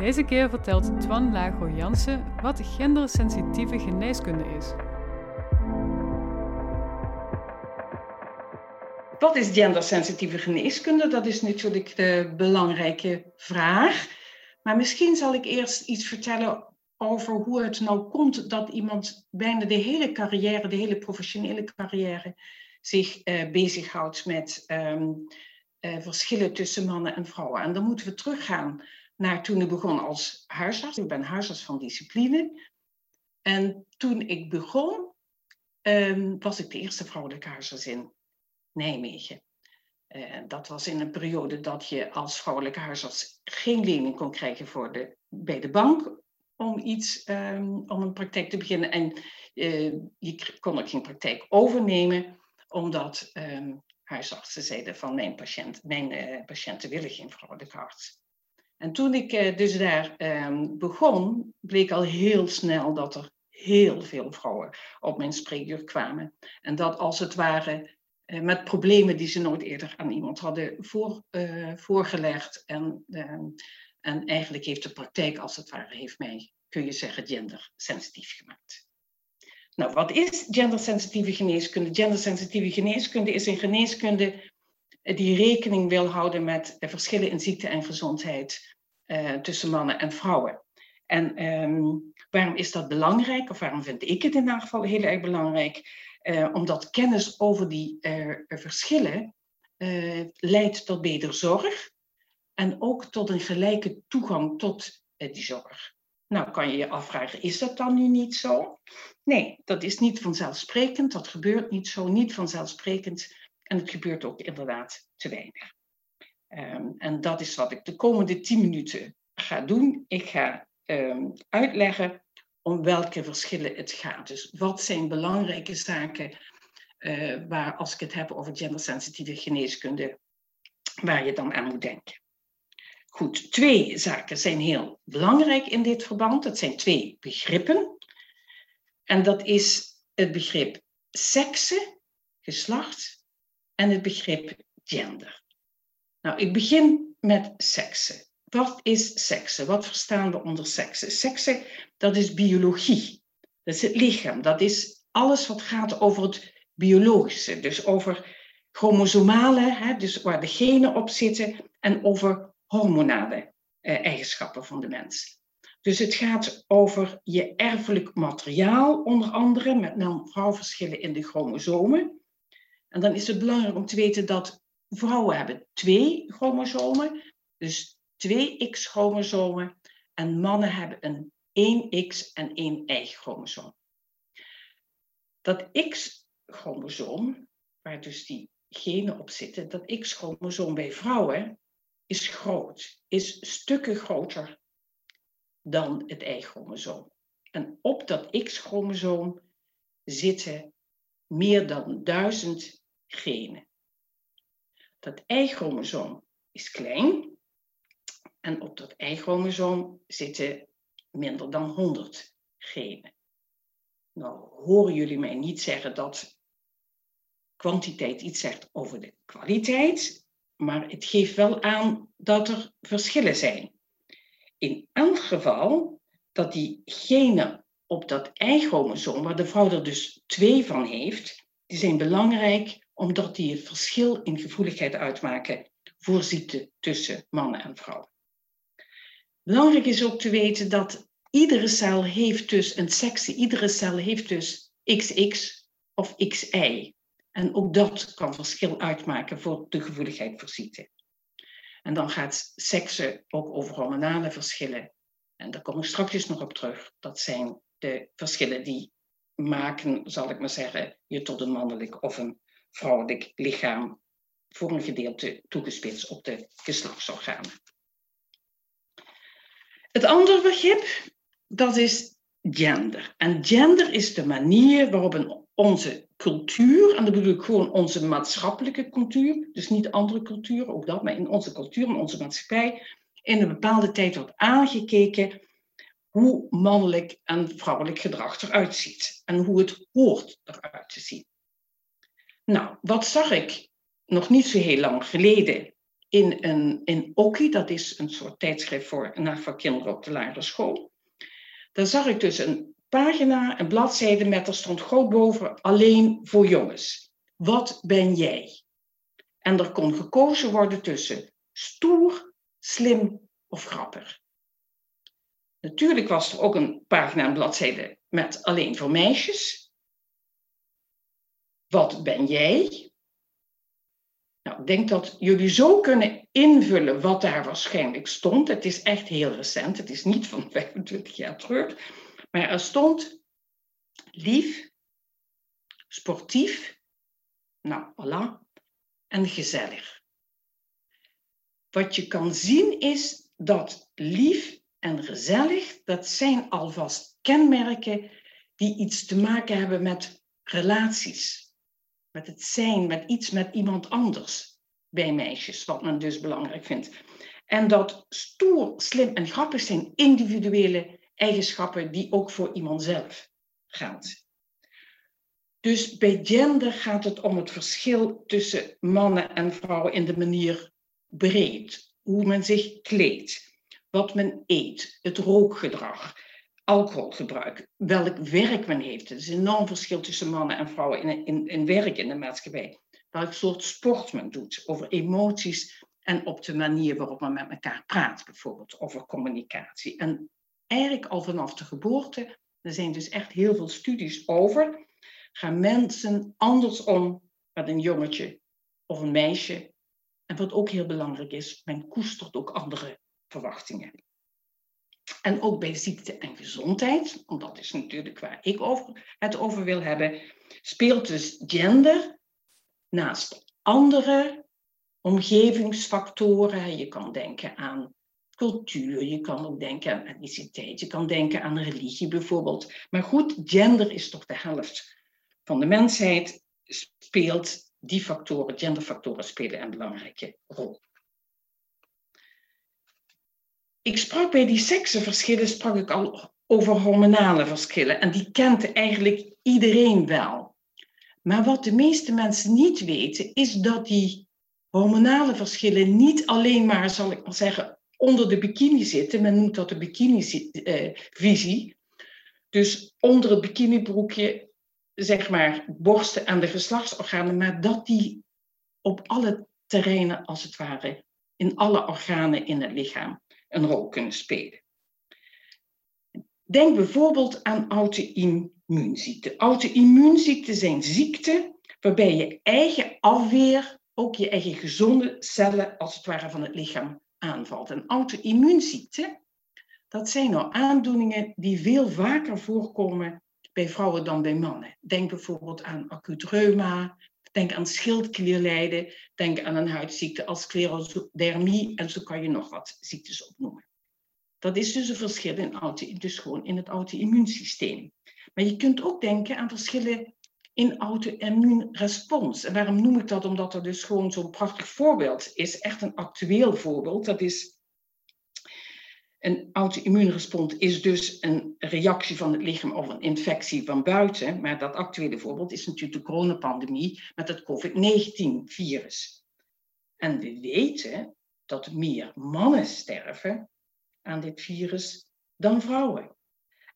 Deze keer vertelt Twan Lago Jansen wat gendersensitieve geneeskunde is. Wat is gendersensitieve geneeskunde? Dat is natuurlijk de belangrijke vraag. Maar misschien zal ik eerst iets vertellen over hoe het nou komt dat iemand bijna de hele carrière, de hele professionele carrière, zich uh, bezighoudt met um, uh, verschillen tussen mannen en vrouwen. En dan moeten we teruggaan naar toen ik begon als huisarts. Ik ben huisarts van discipline. En toen ik begon, um, was ik de eerste vrouwelijke huisarts in Nijmegen. Uh, dat was in een periode dat je als vrouwelijke huisarts geen lening kon krijgen voor de, bij de bank om iets, um, om een praktijk te beginnen. En uh, je kon ook geen praktijk overnemen, omdat um, huisartsen zeiden van mijn, patiënt, mijn uh, patiënten willen geen vrouwelijke arts. En toen ik uh, dus daar um, begon, bleek al heel snel dat er heel veel vrouwen op mijn spreekuur kwamen. En dat als het ware uh, met problemen die ze nooit eerder aan iemand hadden uh, voorgelegd. En, ehm, en eigenlijk heeft de praktijk als het ware, heeft mij, kun je zeggen, gendersensitief gemaakt. Nou, wat is gendersensitieve geneeskunde? Gendersensitieve geneeskunde is een geneeskunde die rekening wil houden met verschillen in ziekte en gezondheid uh, tussen mannen en vrouwen. En um, waarom is dat belangrijk, of waarom vind ik het in ieder geval heel erg belangrijk? Uh, omdat kennis over die uh, verschillen leidt tot beter zorg en ook tot een gelijke toegang tot die zorg. Nou kan je je afvragen, is dat dan nu niet zo? Nee, dat is niet vanzelfsprekend, dat gebeurt niet zo, niet vanzelfsprekend. En het gebeurt ook inderdaad te weinig. Um, en dat is wat ik de komende tien minuten ga doen. Ik ga um, uitleggen om welke verschillen het gaat. Dus wat zijn belangrijke zaken uh, waar, als ik het heb over gendersensitieve geneeskunde, waar je dan aan moet denken. Goed, twee zaken zijn heel belangrijk in dit verband. Dat zijn twee begrippen. En dat is het begrip sekse, geslacht en het begrip gender. Nou, ik begin met seksen. Wat is seksen? Wat verstaan we onder seksen? Seksen, dat is biologie. Dat is het lichaam. Dat is alles wat gaat over het biologische. Dus over chromosomale, hè, dus waar de genen op zitten, en over hormonale eh, eigenschappen van de mens. Dus het gaat over je erfelijk materiaal, onder andere, met man-vrouw-verschillen in de chromosomen. En dan is het belangrijk om te weten dat vrouwen hebben twee chromosomen, dus twee X-chromosomen, en mannen hebben een 1X en 1 Y-chromosoom. Dat X-chromosoom, waar dus die genen op zitten, dat X-chromosoom bij vrouwen is groot, is stukken groter dan het Y-chromosoom. En op dat X-chromosoom zitten meer dan duizend genen. Dat Y-chromosoom is klein en op dat Y-chromosoom zitten minder dan 100 genen. Nou horen jullie mij niet zeggen dat kwantiteit iets zegt over de kwaliteit, maar het geeft wel aan dat er verschillen zijn. In elk geval dat die genen op dat Y-chromosoom, waar de vrouw er dus twee van heeft, die zijn belangrijk omdat die het verschil in gevoeligheid uitmaken voor ziekte tussen mannen en vrouwen. Belangrijk is ook te weten dat iedere cel heeft dus een seksie, iedere cel heeft dus XX of XY. En ook dat kan verschil uitmaken voor de gevoeligheid voor ziekte. En dan gaat seksen ook over hormonale verschillen. En daar kom ik straks nog op terug. Dat zijn de verschillen die maken, zal ik maar zeggen, je tot een mannelijk of een vrouwelijk lichaam voor een gedeelte toegespitst op de geslachtsorganen. Het andere begrip, dat is gender. En gender is de manier waarop in onze cultuur, en dat bedoel ik gewoon onze maatschappelijke cultuur, dus niet andere culturen, ook dat, maar in onze cultuur, in onze maatschappij, in een bepaalde tijd wordt aangekeken hoe mannelijk en vrouwelijk gedrag eruit ziet en hoe het hoort eruit te zien. Nou, wat zag ik nog niet zo heel lang geleden in, een, in Oki, dat is een soort tijdschrift voor, voor kinderen op de lagere school. Daar zag ik dus een pagina, een bladzijde met, er stond groot boven, alleen voor jongens. Wat ben jij? En er kon gekozen worden tussen stoer, slim of grappig. Natuurlijk was er ook een pagina, een bladzijde met alleen voor meisjes. Wat ben jij? Nou, ik denk dat jullie zo kunnen invullen wat daar waarschijnlijk stond. Het is echt heel recent, het is niet van 25 jaar terug. Maar er stond lief, sportief, nou voilà, en gezellig. Wat je kan zien is dat lief en gezellig, dat zijn alvast kenmerken die iets te maken hebben met relaties met het zijn, met iets met iemand anders bij meisjes, wat men dus belangrijk vindt. En dat stoer, slim en grappig zijn individuele eigenschappen die ook voor iemand zelf geldt. Dus bij gender gaat het om het verschil tussen mannen en vrouwen in de manier breed, hoe men zich kleedt, wat men eet, het rookgedrag, alcoholgebruik, welk werk men heeft. Er is een enorm verschil tussen mannen en vrouwen in, in, in werk in de maatschappij. Welk soort sport men doet, over emoties en op de manier waarop men met elkaar praat, bijvoorbeeld over communicatie. En eigenlijk al vanaf de geboorte, er zijn dus echt heel veel studies over, gaan mensen anders om met een jongetje of een meisje. En wat ook heel belangrijk is, men koestert ook andere verwachtingen. En ook bij ziekte en gezondheid, want dat is natuurlijk waar ik over, het over wil hebben, speelt dus gender naast andere omgevingsfactoren. Je kan denken aan cultuur, je kan ook denken aan etniciteit, je kan denken aan religie bijvoorbeeld. Maar goed, gender is toch de helft van de mensheid, speelt die factoren, genderfactoren spelen een belangrijke rol ik sprak bij die seksenverschillen sprak ik al over hormonale verschillen. En die kent eigenlijk iedereen wel. Maar wat de meeste mensen niet weten, is dat die hormonale verschillen niet alleen maar, zal ik maar zeggen, onder de bikini zitten. Men noemt dat de bikini-visie. dus onder het bikinibroekje, zeg maar, borsten en de geslachtsorganen, maar dat die op alle terreinen, als het ware, in alle organen in het lichaam een rol kunnen spelen. Denk bijvoorbeeld aan auto-immuunziekten. Auto-immuunziekten zijn ziekten waarbij je eigen afweer, ook je eigen gezonde cellen, als het ware van het lichaam, aanvalt. En auto-immuunziekten, dat zijn nou aandoeningen die veel vaker voorkomen bij vrouwen dan bij mannen. Denk bijvoorbeeld aan acuut reuma, Denk aan schildklierlijden, denk aan een huidziekte als sclerodermie en zo kan je nog wat ziektes opnoemen. Dat is dus een verschil in, auto, dus gewoon in het auto-immuunsysteem. Maar je kunt ook denken aan verschillen in auto-immuunrespons. En waarom noem ik dat? Omdat er dus gewoon zo'n prachtig voorbeeld is, echt een actueel voorbeeld. Dat is een auto-immuunrespons is dus een reactie van het lichaam op een infectie van buiten. Maar dat actuele voorbeeld is natuurlijk de coronapandemie met het COVID-19-virus. En we weten dat meer mannen sterven aan dit virus dan vrouwen.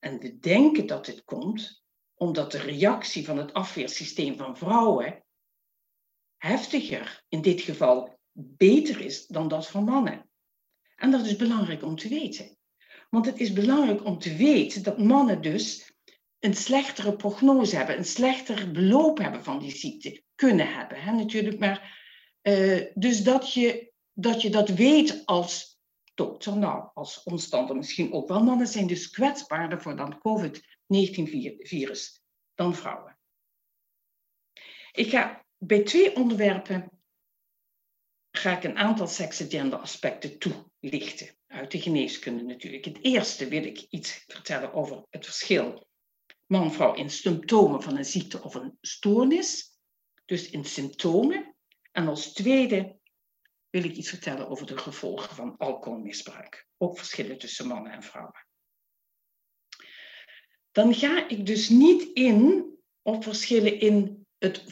En we denken dat dit komt omdat de reactie van het afweersysteem van vrouwen heftiger, in dit geval beter is dan dat van mannen. En dat is belangrijk om te weten. Want het is belangrijk om te weten dat mannen dus een slechtere prognose hebben, een slechter beloop hebben van die ziekte kunnen hebben. Hè, natuurlijk, maar uh, dus dat je, dat je dat weet als dokter, nou, als omstander misschien ook wel. Mannen zijn dus kwetsbaarder voor dan COVID-19-virus dan vrouwen. Ik ga bij twee onderwerpen ga ik een aantal seks- en gender toelichten. uit de geneeskunde natuurlijk. Het eerste wil ik iets vertellen over het verschil man-vrouw in symptomen van een ziekte of een stoornis. Dus in symptomen. En als tweede wil ik iets vertellen over de gevolgen van alcoholmisbruik. Ook verschillen tussen mannen en vrouwen. Dan ga ik dus niet in op verschillen in het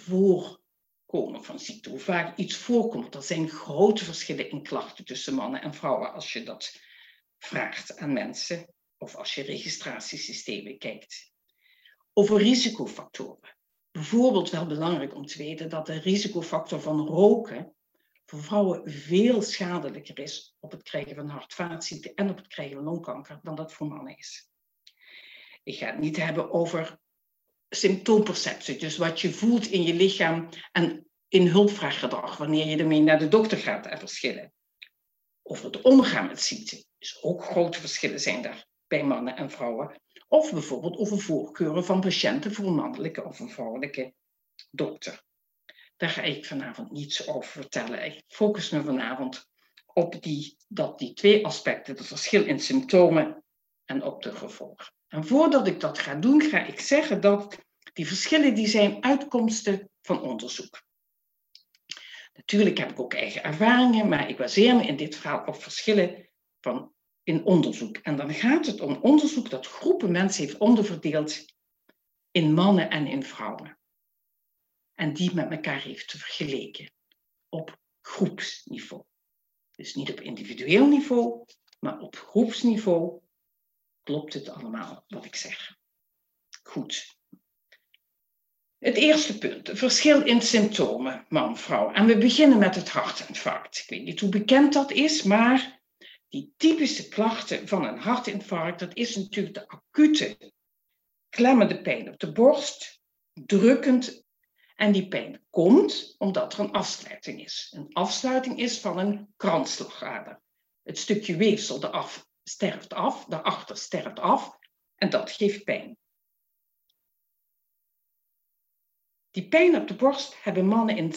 voorkomen van ziekte. Hoe vaak iets voorkomt. Er zijn grote verschillen in klachten tussen mannen en vrouwen als je dat vraagt aan mensen of als je registratiesystemen kijkt. Over risicofactoren. Bijvoorbeeld wel belangrijk om te weten dat de risicofactor van roken voor vrouwen veel schadelijker is op het krijgen van hart- en op het krijgen van longkanker dan dat voor mannen is. Ik ga het niet hebben over symptoomperceptie, dus wat je voelt in je lichaam en in hulpvraaggedrag wanneer je ermee naar de dokter gaat en verschillen. Over het omgaan met ziekte. Dus ook grote verschillen zijn daar bij mannen en vrouwen. Of bijvoorbeeld over voorkeuren van patiënten voor een mannelijke of een vrouwelijke dokter. Daar ga ik vanavond niets over vertellen. Ik focus me vanavond op die, dat die twee aspecten, het verschil in symptomen en op de gevolgen. En voordat ik dat ga doen, ga ik zeggen dat die verschillen die zijn uitkomsten van onderzoek. Natuurlijk heb ik ook eigen ervaringen, maar ik baseer me in dit verhaal op verschillen van in onderzoek. En dan gaat het om onderzoek dat groepen mensen heeft onderverdeeld in mannen en in vrouwen. En die met elkaar heeft vergeleken op groepsniveau. Dus niet op individueel niveau, maar op groepsniveau klopt het allemaal wat ik zeg. Goed. Het eerste punt, het verschil in symptomen, man-vrouw. En we beginnen met het hartinfarct. Ik weet niet hoe bekend dat is, maar die typische klachten van een hartinfarct, dat is natuurlijk de acute klemmende pijn op de borst, drukkend. En die pijn komt omdat er een afsluiting is. Een afsluiting is van een kransslagader. Het stukje weefsel eraf sterft af, daarachter sterft af en dat geeft pijn. Die pijn op de borst hebben mannen in 60%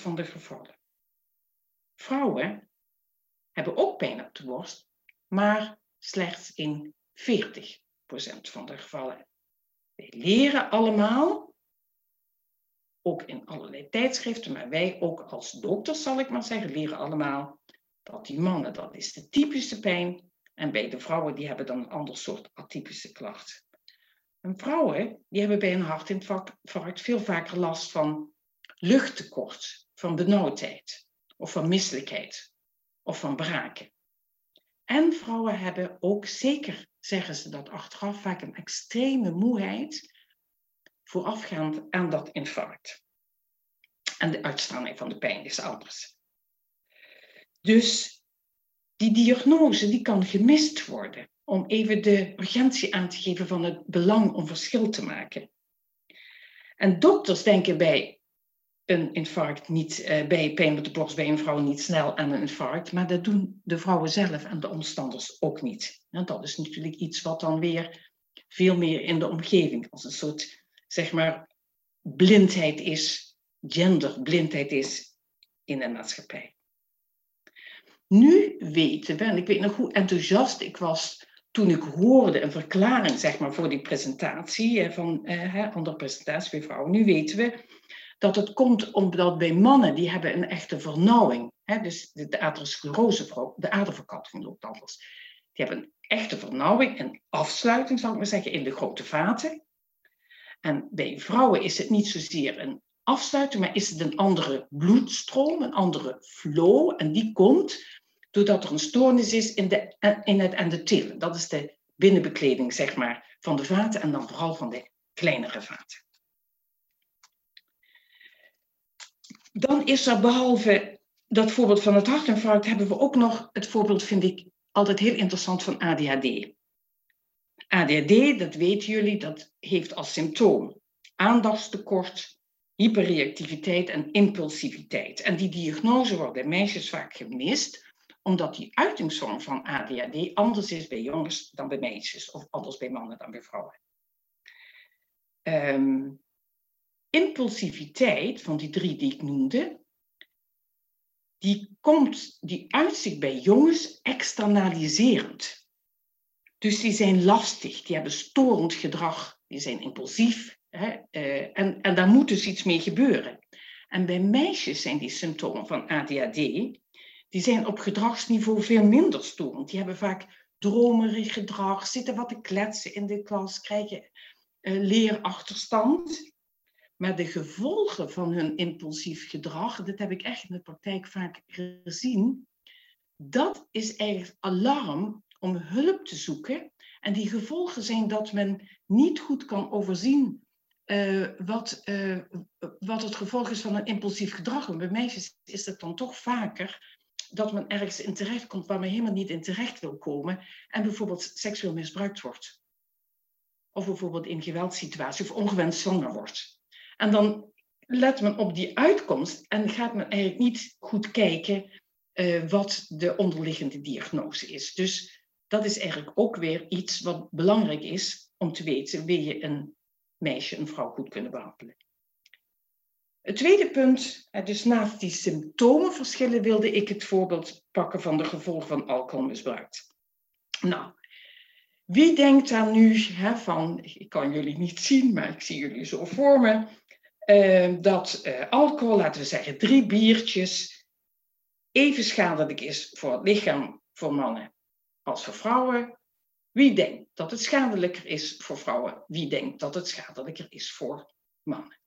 van de gevallen. Vrouwen hebben ook pijn op de borst, maar slechts in 40% van de gevallen. Wij leren allemaal, ook in allerlei tijdschriften, maar wij ook als dokters zal ik maar zeggen, leren allemaal dat die mannen, dat is de typische pijn. En bij de vrouwen, die hebben dan een ander soort atypische klacht. En vrouwen, die hebben bij een hartinfarct veel vaker last van luchttekort, van benauwdheid of van misselijkheid of van braken. En vrouwen hebben ook zeker, zeggen ze dat achteraf, vaak een extreme moeheid voorafgaand aan dat infarct. En de uitstraling van de pijn is anders. Dus die diagnose die kan gemist worden om even de urgentie aan te geven van het belang om verschil te maken. En dokters denken bij een infarct niet, uh, bij pijn op de borst bij een vrouw niet snel aan een infarct, maar dat doen de vrouwen zelf en de omstanders ook niet. Dat is natuurlijk iets wat dan weer veel meer in de omgeving als een soort, zeg maar, blindheid is, genderblindheid is in de maatschappij. Nu weten we, en ik weet nog hoe enthousiast ik was toen ik hoorde een verklaring zeg maar, voor die presentatie, van eh, andere presentatie bij vrouwen. Nu weten we dat het komt omdat bij mannen die hebben een echte vernauwing. Hè, dus de, atherosclerose, de aderverkatting loopt anders. Die hebben een echte vernauwing, een afsluiting zal ik maar zeggen, in de grote vaten. En bij vrouwen is het niet zozeer een afsluiting, maar is het een andere bloedstroom, een andere flow. En die komt doordat er een stoornis is in, de, in het endothel. Dat is de binnenbekleding, zeg maar, van de vaten en dan vooral van de kleinere vaten. Dan is er behalve dat voorbeeld van het hartinfarct, hebben we ook nog het voorbeeld, vind ik altijd heel interessant, van ADHD. ADHD, dat weten jullie, dat heeft als symptoom aandachtstekort, hyperreactiviteit en impulsiviteit. En die diagnose wordt bij meisjes vaak gemist, omdat die uitingsvorm van ADHD anders is bij jongens dan bij meisjes, of anders bij mannen dan bij vrouwen. Um, impulsiviteit van die drie die ik noemde, die, komt, die uitzicht bij jongens externaliserend. Dus die zijn lastig, die hebben storend gedrag, die zijn impulsief. Hè, uh, en, en daar moet dus iets mee gebeuren. En bij meisjes zijn die symptomen van ADHD, die zijn op gedragsniveau veel minder storend. Die hebben vaak dromerig gedrag, zitten wat te kletsen in de klas, krijgen uh, leerachterstand. Maar de gevolgen van hun impulsief gedrag, dat heb ik echt in de praktijk vaak gezien, dat is eigenlijk alarm om hulp te zoeken. En die gevolgen zijn dat men niet goed kan overzien uh, wat, uh, wat het gevolg is van een impulsief gedrag. En bij meisjes is het dan toch vaker dat men ergens in terecht komt waar men helemaal niet in terecht wil komen en bijvoorbeeld seksueel misbruikt wordt. Of bijvoorbeeld in geweldssituatie of ongewenst zwanger wordt. En dan let men op die uitkomst en gaat men eigenlijk niet goed kijken uh, wat de onderliggende diagnose is. Dus dat is eigenlijk ook weer iets wat belangrijk is om te weten, wil je een meisje, een vrouw goed kunnen behandelen. Het tweede punt, dus naast die symptomenverschillen wilde ik het voorbeeld pakken van de gevolgen van alcoholmisbruik. Nou, wie denkt daar nu hè, van, ik kan jullie niet zien, maar ik zie jullie zo voor me, uh, dat uh, alcohol, laten we zeggen drie biertjes, even schadelijk is voor het lichaam voor mannen als voor vrouwen. Wie denkt dat het schadelijker is voor vrouwen? Wie denkt dat het schadelijker is voor mannen?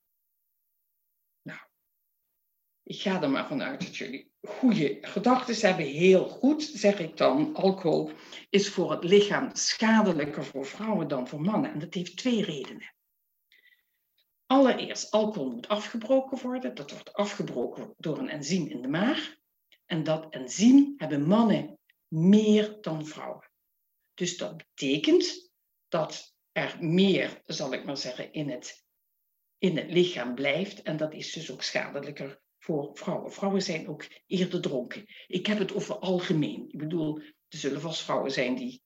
Ik ga er maar vanuit dat jullie goede gedachten hebben. Heel goed, zeg ik dan. Alcohol is voor het lichaam schadelijker voor vrouwen dan voor mannen. En dat heeft twee redenen. Allereerst, alcohol moet afgebroken worden. Dat wordt afgebroken door een enzym in de maag. En dat enzym hebben mannen meer dan vrouwen. Dus dat betekent dat er meer, zal ik maar zeggen, in het, in het lichaam blijft. En dat is dus ook schadelijker voor vrouwen. Vrouwen zijn ook eerder dronken. Ik heb het over algemeen. Ik bedoel, er zullen vast vrouwen zijn die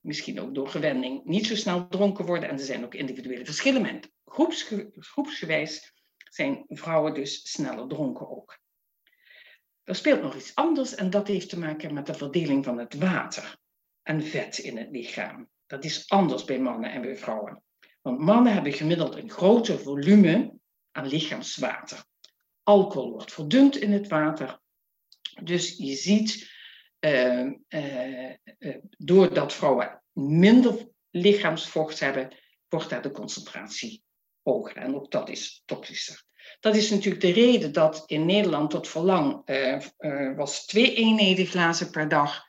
misschien ook door gewenning niet zo snel dronken worden. En er zijn ook individuele verschillen. Maar groepsge groepsgewijs zijn vrouwen dus sneller dronken ook. Er speelt nog iets anders en dat heeft te maken met de verdeling van het water en vet in het lichaam. Dat is anders bij mannen en bij vrouwen. Want mannen hebben gemiddeld een groter volume aan lichaamswater alcohol wordt verdund in het water. Dus je ziet, uh, uh, uh, doordat vrouwen minder lichaamsvocht hebben, wordt daar de concentratie hoger. En ook dat is toxischer. Dat is natuurlijk de reden dat in Nederland tot verlang was twee eenheden glazen per dag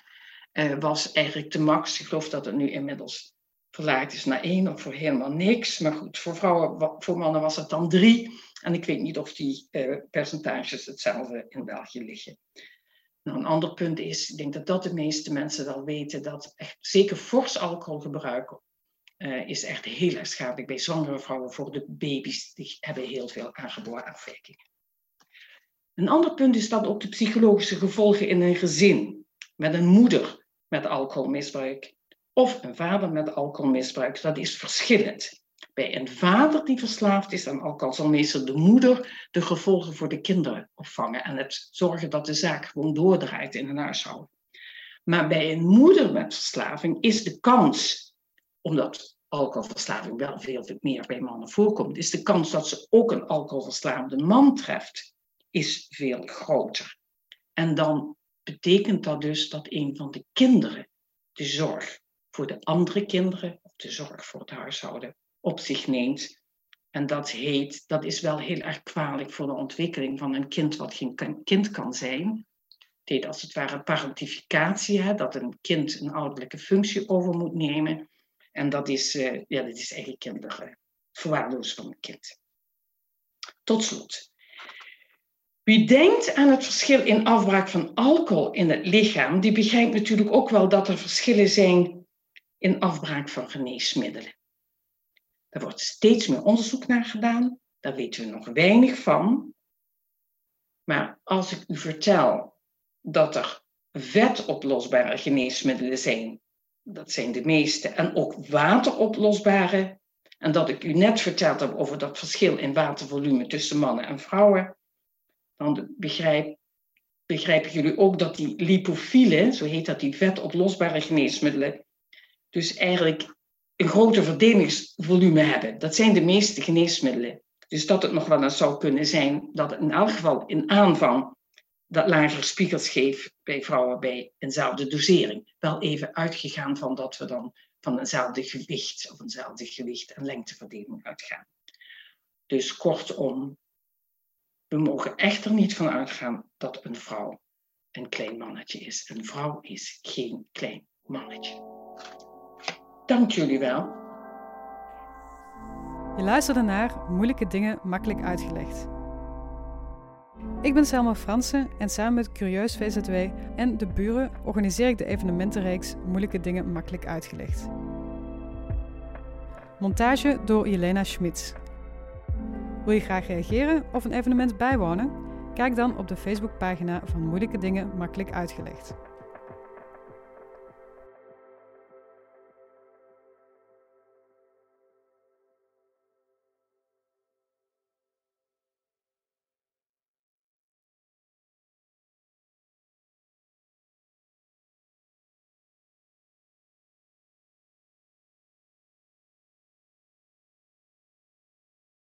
was eigenlijk de max. Ik geloof dat het nu inmiddels verlaagd is naar één of voor helemaal niks. Maar goed, voor vrouwen, voor mannen was het dan drie. En ik weet niet of die uh, percentages hetzelfde in België liggen. Nou, een ander punt is, ik denk dat dat de meeste mensen wel weten, dat echt, zeker fors alcoholgebruik uh, is echt heel erg schadelijk bij zwangere vrouwen voor de baby's. Die hebben heel veel aangeboren afwijkingen. Een ander punt is dan ook de psychologische gevolgen in een gezin. Met een moeder met alcoholmisbruik of een vader met alcoholmisbruik. Dat is verschillend. Bij een vader die verslaafd is aan alcohol zal meestal de moeder de gevolgen voor de kinderen opvangen en het zorgen dat de zaak gewoon doordraait in een huishouden. Maar bij een moeder met verslaving is de kans, omdat alcoholverslaving wel veel meer bij mannen voorkomt, is de kans dat ze ook een alcoholverslaafde man treft, is veel groter. En dan betekent dat dus dat een van de kinderen de zorg voor de andere kinderen, of de zorg voor het huishouden, op zich neemt. En dat heet, dat is wel heel erg kwalijk voor de ontwikkeling van een kind wat geen kind kan zijn. Het heet als het ware parentificatie, hè, dat een kind een ouderlijke functie over moet nemen. En dat is, uh, ja, dat is eigenlijk kinderverwaarloos verwaarlozen van een kind. Tot slot. Wie denkt aan het verschil in afbraak van alcohol in het lichaam, die begrijpt natuurlijk ook wel dat er verschillen zijn in afbraak van geneesmiddelen. Daar wordt steeds meer onderzoek naar gedaan. Daar weten we nog weinig van. Maar als ik u vertel dat er vetoplosbare geneesmiddelen zijn, dat zijn de meeste, en ook wateroplosbare, en dat ik u net verteld heb over dat verschil in watervolume tussen mannen en vrouwen, dan begrijp, begrijpen jullie ook dat die lipofielen, zo heet dat, die vetoplosbare geneesmiddelen, dus eigenlijk een groter verdelingsvolume hebben. Dat zijn de meeste geneesmiddelen. Dus dat het nog wel eens zou kunnen zijn dat in elk geval in aanvang dat lager spiegels geeft bij vrouwen bij eenzelfde dosering. Wel even uitgegaan van dat we dan van eenzelfde gewicht of eenzelfde gewicht en lengteverdeling uitgaan. Dus kortom, we mogen echter niet van uitgaan dat een vrouw een klein mannetje is. Een vrouw is geen klein mannetje. Dank jullie wel. Je luisterde naar Moeilijke Dingen Makkelijk Uitgelegd. Ik ben Selma Fransen en samen met Curieus VZW en de buren organiseer ik de evenementenreeks Moeilijke Dingen Makkelijk Uitgelegd. Montage door Jelena Schmitz. Wil je graag reageren of een evenement bijwonen? Kijk dan op de Facebookpagina van Moeilijke Dingen Makkelijk Uitgelegd.